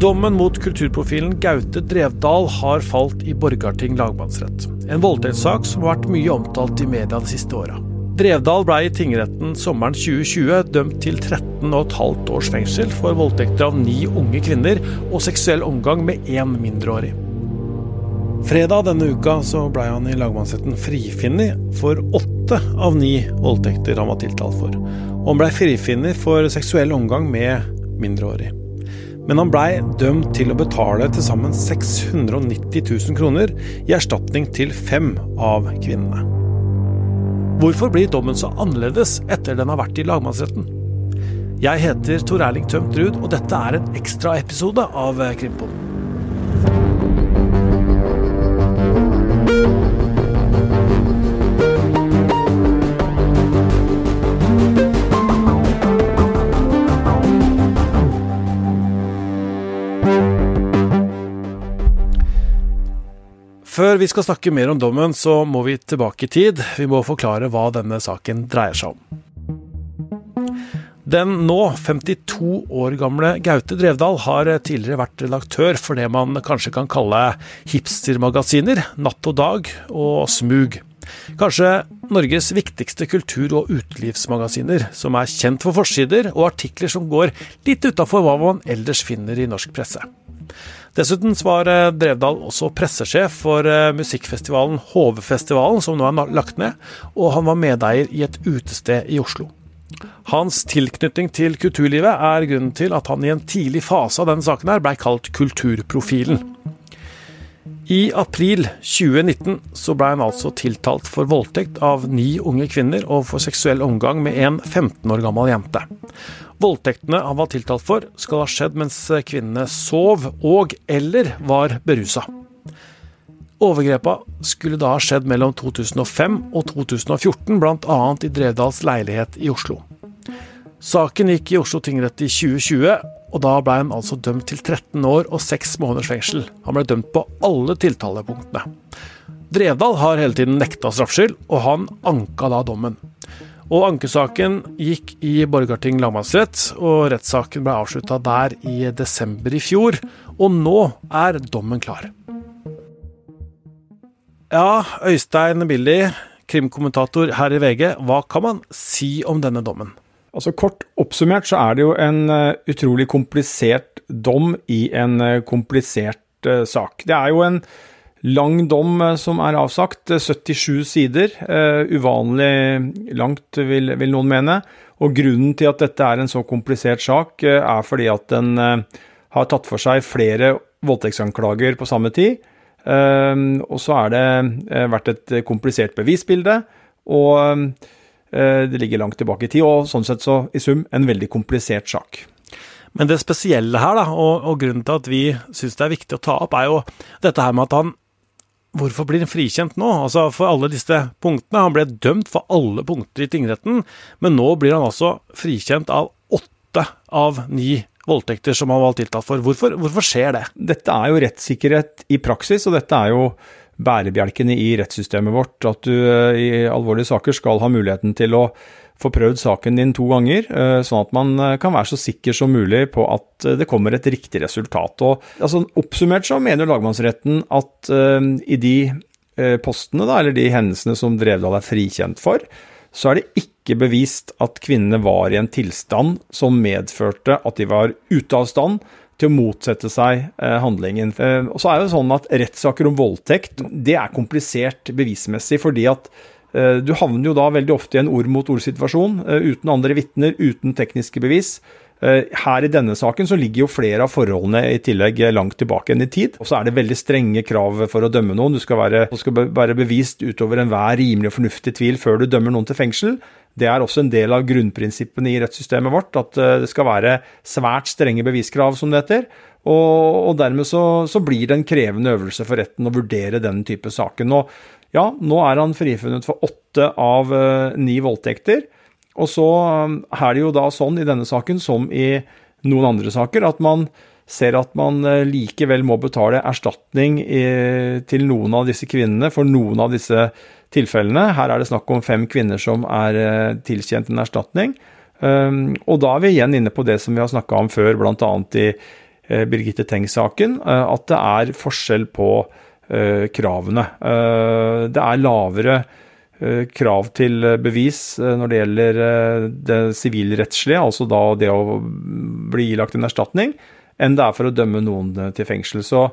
Dommen mot kulturprofilen Gaute Drevdal har falt i Borgarting lagmannsrett. En voldtektssak som har vært mye omtalt i media de siste åra. Drevdal ble i tingretten sommeren 2020 dømt til 13,5 års fengsel for voldtekter av ni unge kvinner og seksuell omgang med én mindreårig. Fredag denne uka så ble han i lagmannsretten frifunnet for åtte av ni voldtekter han var tiltalt for. Og han ble frifunnet for seksuell omgang med mindreårig. Men han blei dømt til å betale til sammen 690 000 kroner i erstatning til fem av kvinnene. Hvorfor blir dommen så annerledes etter den har vært i lagmannsretten? Jeg heter Tor Erling Tømt Ruud, og dette er en ekstraepisode av Krimpodden. Før vi skal snakke mer om dommen, så må vi tilbake i tid. Vi må forklare hva denne saken dreier seg om. Den nå 52 år gamle Gaute Drevdal har tidligere vært redaktør for det man kanskje kan kalle hipstermagasiner, Natt og Dag og Smug. Kanskje Norges viktigste kultur- og utelivsmagasiner, som er kjent for forsider og artikler som går litt utafor hva man ellers finner i norsk presse. Dessuten var eh, Drevdal også pressesjef for eh, musikkfestivalen HV-festivalen, som nå er lagt ned, og han var medeier i et utested i Oslo. Hans tilknytning til kulturlivet er grunnen til at han i en tidlig fase av denne saken her blei kalt Kulturprofilen. I april 2019 så ble han altså tiltalt for voldtekt av ni unge kvinner og for seksuell omgang med en 15 år gammel jente. Voldtektene han var tiltalt for, skal ha skjedd mens kvinnene sov og eller var berusa. Overgrepa skulle da ha skjedd mellom 2005 og 2014, bl.a. i Drevdals leilighet i Oslo. Saken gikk i Oslo tingrett i 2020, og da ble han altså dømt til 13 år og 6 måneders fengsel. Han ble dømt på alle tiltalepunktene. Drevdal har hele tiden nekta straffskyld, og han anka da dommen. Og ankesaken gikk i Borgarting lagmannsrett, og rettssaken ble avslutta der i desember i fjor. Og nå er dommen klar. Ja, Øystein Billy, krimkommentator her i VG, hva kan man si om denne dommen? Altså Kort oppsummert så er det jo en uh, utrolig komplisert dom i en uh, komplisert uh, sak. Det er jo en lang dom eh, som er avsagt, 77 eh, sider. Uvanlig langt, vil, vil, noen mene. Og grunnen til at dette er en så komplisert sak, er fordi at den har tatt for seg flere voldtektsanklager på samme tid. og så har det vært et komplisert bevisbilde. Og det ligger langt tilbake i tid, og sånn sett så i sum en veldig komplisert sak. Men det spesielle her, da, og, og grunnen til at vi syns det er viktig å ta opp, er jo dette her med at han Hvorfor blir han frikjent nå? Altså For alle disse punktene. Han ble dømt for alle punkter i tingretten, men nå blir han altså frikjent av åtte av ni voldtekter som han var tiltalt for. Hvorfor, hvorfor skjer det? Dette er jo rettssikkerhet i praksis, og dette er jo bærebjelkene i rettssystemet vårt. At du eh, i alvorlige saker skal ha muligheten til å få prøvd saken din to ganger, eh, sånn at man eh, kan være så sikker som mulig på at det kommer et riktig resultat. Og, altså, oppsummert så mener lagmannsretten at uh, i de postene, da, eller de hendelsene som Drevdal er frikjent for, så er det ikke bevist at kvinnene var i en tilstand som medførte at de var ute av stand til å motsette seg eh, handlingen. Eh, og så er det sånn at Rettssaker om voldtekt det er komplisert bevismessig, fordi at Eh, du havner jo da veldig ofte i en ord-mot-ord-situasjon, eh, uten andre vitner, uten tekniske bevis. Eh, her i denne saken så ligger jo flere av forholdene i tillegg langt tilbake enn i tid. Og så er det veldig strenge krav for å dømme noen. Du skal være, du skal være bevist utover enhver rimelig og fornuftig tvil før du dømmer noen til fengsel. Det er også en del av grunnprinsippene i rettssystemet vårt, at det skal være svært strenge beviskrav, som det heter. Og, og dermed så, så, blir det en krevende øvelse for retten å vurdere den type saken. Og ja, nå er han frifunnet for åtte av uh, ni voldtekter. Og så um, er det jo da sånn i denne saken som i noen andre saker at man ser at man likevel må betale erstatning i, til noen av disse kvinnene for noen av disse tilfellene. Her er det snakk om fem kvinner som er uh, tilkjent en erstatning. Um, og da er vi igjen inne på det som vi har snakka om før, bl.a. i Birgitte Tengs-saken, at det er forskjell på kravene. Det er lavere krav til bevis når det gjelder det sivilrettslige, altså da det å bli ilagt en erstatning, enn det er for å dømme noen til fengsel. Så,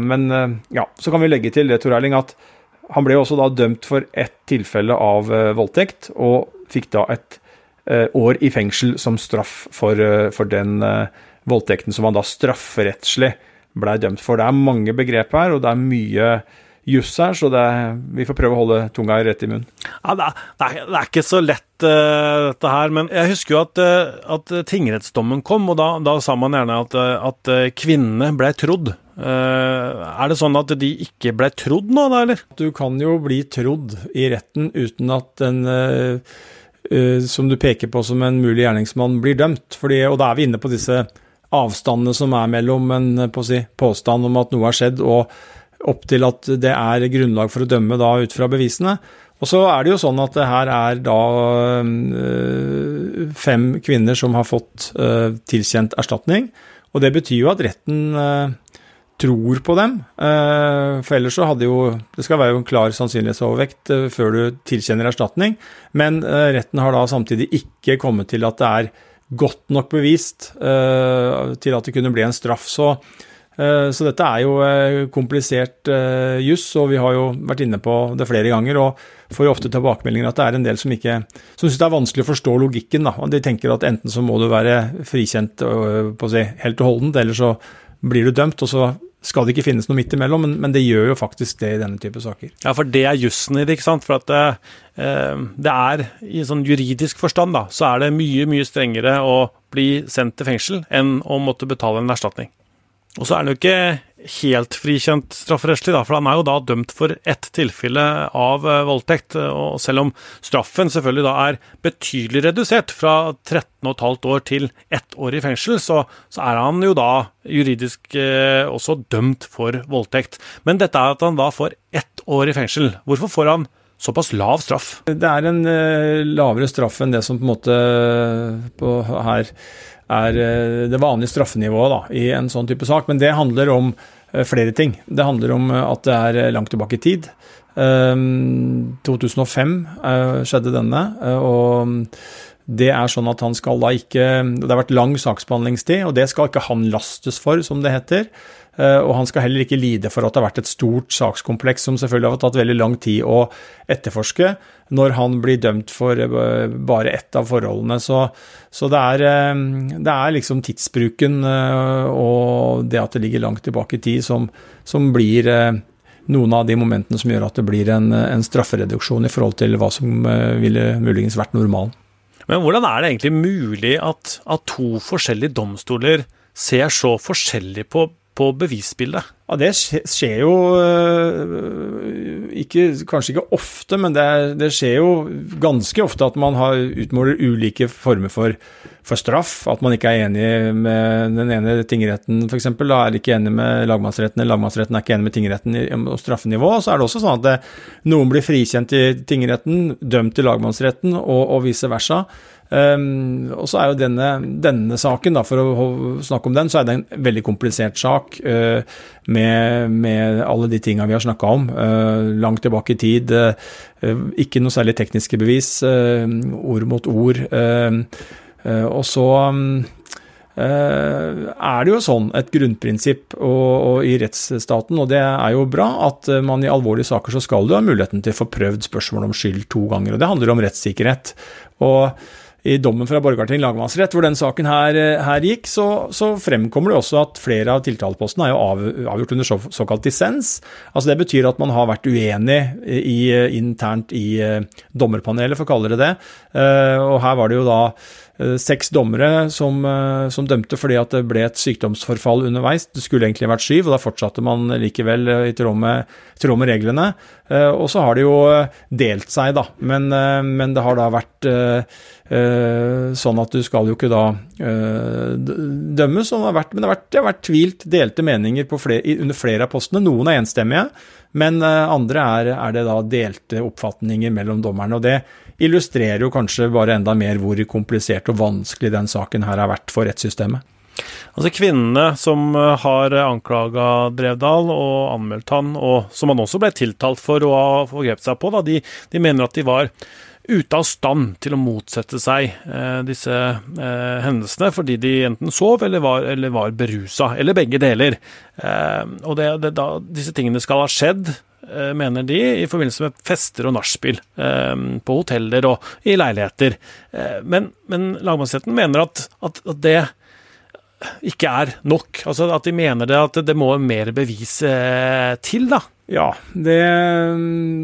men ja, så kan vi legge til det, Tor Erling, at han ble også da dømt for ett tilfelle av uh, voldtekt, og fikk da et uh, år i fengsel som straff for, uh, for den voldtekten som han da strafferettslig blei dømt for. Det er mange begrep her, og det er mye juss her, så det, vi får prøve å holde tunga rett i munnen. Ja, det, er, det, er, det er ikke så lett, uh, dette her. Men jeg husker jo at, uh, at tingrettsdommen kom, og da, da, sa man gjerne at, at kvinnene ble trodd. Uh, er det sånn at de ikke ble trodd nå, da, eller? Du kan jo bli trodd i retten uten at den som du peker på som en mulig gjerningsmann, blir dømt. Fordi, og da er vi inne på disse avstandene som er mellom en på si, påstand om at noe har skjedd, og opp til at det er grunnlag for å dømme da ut fra bevisene. Og så er det jo sånn at det her er da øh, fem kvinner som har fått øh, tilkjent erstatning. Og det betyr jo at retten øh, tror på dem. For ellers så hadde jo Det skal være jo en klar sannsynlighetsovervekt før du tilkjenner erstatning. Men retten har da samtidig ikke kommet til at det er godt nok bevist til at det kunne bli en straff. Så så dette er jo eh, komplisert eh, juss, og vi har jo vært inne på det flere ganger. og får jo ofte tilbakemeldinger at det er en del som ikke som syns det er vanskelig å forstå logikken. da, De tenker at enten så må du være frikjent på å si, helt og holdent, eller så blir du dømt, og så skal det ikke finnes noe midt imellom, men, men det gjør jo faktisk det i denne type saker. Ja, for det er jussen i det, ikke sant. For at det, det er i sånn juridisk forstand, da, så er det mye, mye strengere å bli sendt til fengsel enn å måtte betale en erstatning. Og så er han jo ikke helt frikjent strafferettslig, for han er jo da dømt for ett tilfelle av eh, voldtekt. Og selv om straffen selvfølgelig da er betydelig redusert, fra 13,5 år til ett år i fengsel, så, så er han jo da juridisk eh, også dømt for voldtekt. Men dette er at han da får ett år i fengsel. Hvorfor får han såpass lav straff? Det er en eh, lavere straff enn det som på en måte på, her er eh, det vanlige straffenivået da, i en sånn type sak. Men det handler om eh, flere ting. Det handler om eh, at det er langt tilbake i tid. 2005 skjedde denne. og det er sånn at han skal da ikke Det har vært lang saksbehandlingstid, og det skal ikke han lastes for, som det heter. Eh, og han skal heller ikke lide for at det har vært et stort sakskompleks som selvfølgelig har tatt veldig lang tid å etterforske, når han blir dømt for eh, bare ett av forholdene. Så, så det, er, eh, det, er, liksom tidsbruken og det at det ligger langt tilbake i tid, som, som blir noen av de momentene som gjør at det blir en, en straffereduksjon i forhold til hva som ville muligens vært normalen. Men hvordan er det egentlig mulig at, at to forskjellige domstoler ser så forskjellig på på bevisbildet? Ja, Det skjer jo øh, ikke, kanskje ikke ofte, men det, det, skjer jo ganske ofte at man har, utmåler ulike former for, for, straff. At man ikke er enig med den ene tingretten f.eks. Er ikke enig med lagmannsretten, eller lagmannsretten er ikke enig med tingretten om straffenivå. Så er det også sånn at det, noen blir frikjent i tingretten, dømt i lagmannsretten, og, og vice versa. Um, og så er jo denne, denne, saken, da, for å snakke om den, så er det en veldig komplisert sak uh, med, med, alle de tinga vi har snakka om. Uh, langt tilbake i tid. Uh, ikke noe særlig tekniske bevis. ord mot ord. og så um, er det jo sånn et grunnprinsipp og, og i rettsstaten, og det er jo bra, at man i alvorlige saker så skal du ha muligheten til å få prøvd spørsmål om skyld to ganger. og Det handler om rettssikkerhet. og i dommen fra Borgarting lagmannsrett, hvor den saken her, eh, her gikk, så, så, fremkommer det også at flere av tiltalepostene er jo av, avgjort under så, såkalt dissens. Altså Det betyr at man har vært uenig i, internt i eh, dommerpanelet, for å kalle det det. Eh, og her var det jo da seks dommere som, som, dømte fordi at det ble et sykdomsforfall underveis. Det skulle egentlig vært syv, og da fortsatte man likevel i tråd med, reglene. Og så har det jo delt seg, da. Men, men det har da vært Eh, sånn at du skal jo ikke da eh, dømmes. Det vært, men det har, vært, det har vært, tvilt delte meninger flere, under flere av postene. Noen er enstemmige, men eh, andre er, er, det da delte oppfatninger mellom dommerne. og Det illustrerer jo kanskje bare enda mer hvor komplisert og vanskelig den saken her har vært for rettssystemet. Altså Kvinnene som har anklaga Drevdal og anmeldt han, og som han også ble tiltalt for å ha forgrepet seg på, da, de, de mener at de var ute av stand til å motsette seg eh, disse eh, hendelsene fordi de enten sov eller var, eller var berusa, eller begge deler. Eh, og det, det, da, disse tingene skal ha skjedd, eh, mener de, i forbindelse med fester og nachspiel eh, på hoteller og i leiligheter. Eh, men, men lagmannsretten mener at, at, at, det ikke er nok. Altså at de mener det at det må mer bevis til, da. Ja, det,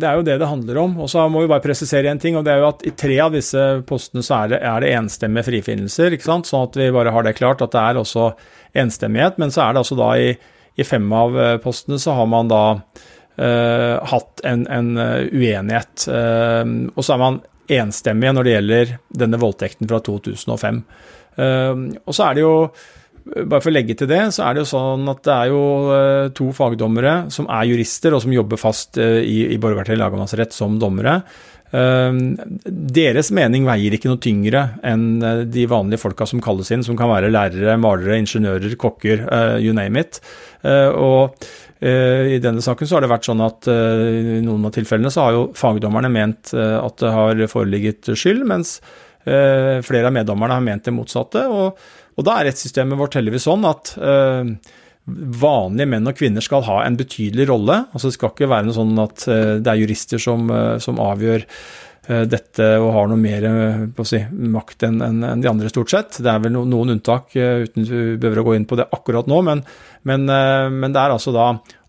det, er jo det det handler om. Og så må vi bare presisere en ting, og det er jo at i tre av disse postene så er det, er det enstemmige frifinnelser, ikke sant? sånn at vi bare har det klart at det er også enstemmighet. Men så er det altså da i, i fem av eh, postene så har man da uh, hatt en, en eh, uenighet. Uh, og så er man enstemmige når det gjelder denne voldtekten fra 2005. Uh, og så er det jo bare for å legge til det, så er det jo sånn at det er jo eh, to fagdommere som er jurister, og som jobber fast eh, i, i Borgarting lagmannsrett som dommere. Eh, deres mening veier ikke noe tyngre enn de vanlige folka som kalles inn, som kan være lærere, malere, ingeniører, kokker, you name it. Og i denne saken så har det vært sånn at i noen av tilfellene så har jo fagdommerne ment at det har foreligget skyld, mens flere av meddommerne har ment det motsatte. og og da er rettssystemet vårt heldigvis sånn at øh, vanlige menn og kvinner skal ha en betydelig rolle. Altså Det skal ikke være noe sånn at øh, det er jurister som, øh, som avgjør dette og har noe mer si, makt enn en, en de andre, stort sett. Det er vel no, noen unntak, uten vi behøver å gå inn på det akkurat nå. Men, men, men, det er altså da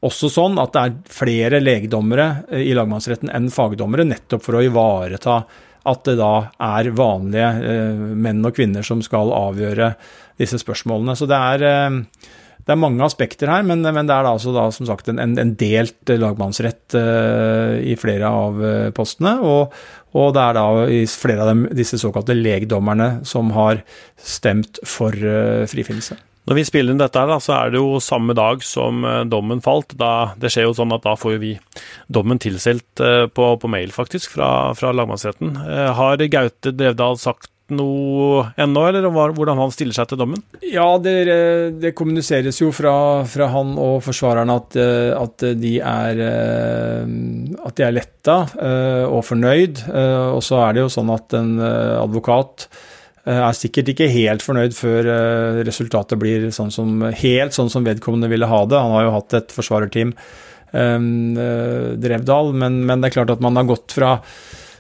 også sånn at det er flere legdommere i lagmannsretten enn fagdommere, nettopp for å ivareta at det da er vanlige eh, menn og kvinner som skal avgjøre disse spørsmålene. Så det er, eh, det er mange aspekter her, men, men, det er da altså da, som sagt en, en delt lagmannsrett eh, i flere av postene. Og, og, det er da i flere av dem, disse såkalte legdommerne som har stemt for uh, frifinnelse. Når vi spiller inn dette, her, så er det jo samme dag som eh, dommen falt. Da, det skjer jo sånn at da får vi dommen tilsendt eh, på, på, mail, faktisk, fra, fra lagmannsretten. Eh, har Gaute Drevdal sagt noe ennå, eller hvordan han stiller seg til dommen? Ja, det, det kommuniseres jo fra, fra, han og forsvareren at, at, de er at de er letta og fornøyd. Og så er det jo sånn at en advokat er sikkert ikke helt fornøyd før eh, resultatet blir sånn som, helt sånn som vedkommende ville ha det. Han har jo hatt et forsvarerteam, um, Drevdal, men, men, det er klart at man har gått fra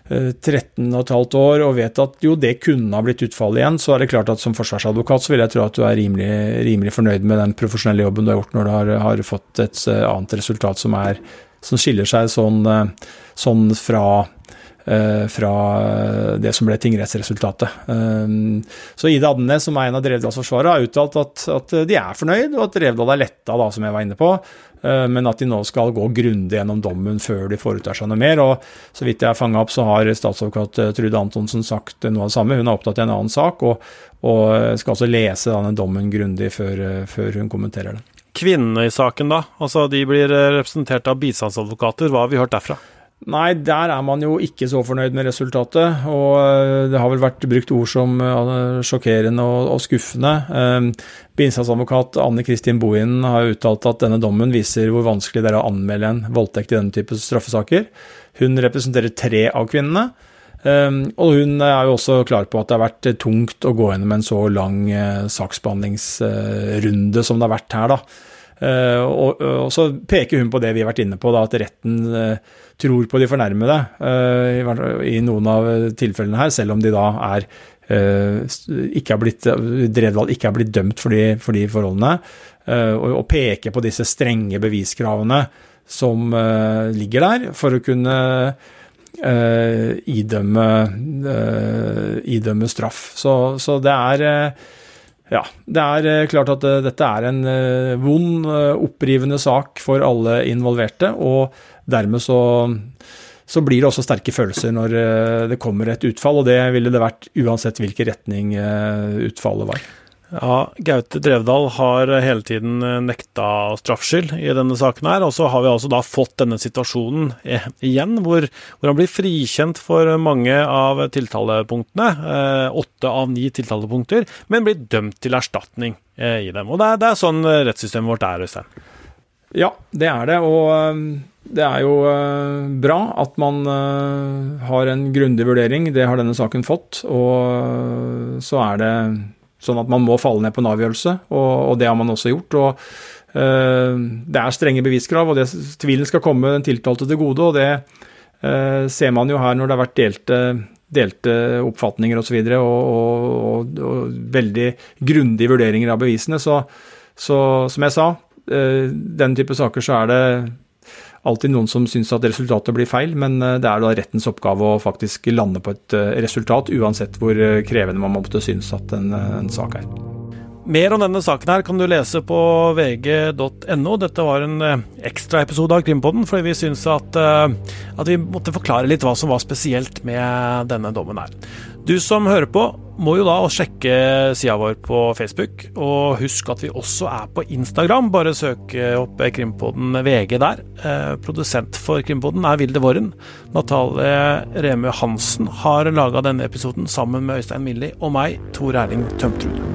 13,5 år og vet at jo, det kunne ha blitt utfallet igjen, så er det klart at som forsvarsadvokat så vil jeg tro at du er rimelig, rimelig fornøyd med den profesjonelle jobben du har gjort når du har, har fått et annet resultat som, er, som skiller seg sånn, sånn fra Eh, fra det som ble tingrettsresultatet. Eh, så Ida Adnes, som er en av Drevdals forsvarere, har uttalt at, at, de er fornøyd, og at Drevdal er letta, da, som jeg var inne på, eh, men at de nå skal gå grundig gjennom dommen før de foretar seg noe mer. og Så vidt jeg har fanga opp, så har statsadvokat Trude Antonsen sagt noe av det samme. Hun er opptatt i en annen sak, og, og skal altså lese denne dommen grundig før, før hun kommenterer den. Kvinnene i saken, da? Altså, De blir representert av bistandsadvokater. Hva har vi hørt derfra? Nei, der er man jo ikke så fornøyd med resultatet. Og eh, det har vel vært brukt ord som eh, sjokkerende og, skuffende. Eh, Bistandsadvokat Anne Kristin Bohinen har uttalt at denne dommen viser hvor vanskelig det er å anmelde en voldtekt i denne type straffesaker. Hun representerer tre av kvinnene. Og hun er jo også klar på at det har vært tungt å gå gjennom en så lang saksbehandlingsrunde som det har vært her, da. Uh, og, og, så peker hun på det vi har vært inne på, da, at retten uh, tror på de fornærmede uh, i, noen av tilfellene her, selv om de da er ikke har blitt, Dredvald ikke er blitt dømt for de, for de forholdene. Og, og, peker på disse strenge beviskravene som ligger der, for å kunne idømme, idømme straff. Så, så det er ja, det er eh, klart at eh, dette er en eh, vond, opprivende sak for alle involverte, og dermed så, så blir det også sterke følelser når det kommer et utfall, og det ville det vært uansett hvilken retning utfallet var. Ja, Gaute Drevdal har hele tiden eh, nekta straffskyld i denne saken her. Og så har vi altså da fått denne situasjonen eh, igjen, hvor, hvor han blir frikjent for mange av tiltalepunktene. Eh, åtte av ni tiltalepunkter, men blir dømt til erstatning i dem. Og det er, det er sånn rettssystemet vårt er, Øystein. Ja, det er det. Og det er jo bra at man har en grundig vurdering. Det har denne saken fått. Og så er det Sånn at man må falle ned på en avgjørelse, og, og det har man også gjort. og uh, Det er strenge beviskrav, og det, tvilen skal komme den tiltalte til gode. og Det uh, ser man jo her når det har vært delte, delte oppfatninger osv. Og, og, og, og veldig grundige vurderinger av bevisene. Så, så som jeg sa, uh, den type saker så er det alltid noen som syns at resultatet blir feil, men eh, det er da rettens oppgave å faktisk lande på et eh, resultat, uansett hvor eh, krevende man måtte synes at en, en sak er. Mer om denne saken her kan du lese på vg.no. Dette var en ekstraepisode av Krimpodden, fordi vi syns at, at, vi måtte forklare litt hva som var spesielt med denne dommen her. Du som hører på, må jo da sjekke sida vår på Facebook, og husk at vi også er på Instagram. Bare søk opp Krimpodden VG der. Eh, produsent for Krimpodden er Vilde Våren. Natalie Remø Hansen har laga denne episoden sammen med Øystein Milli og meg, Tor Erling Tømtrud.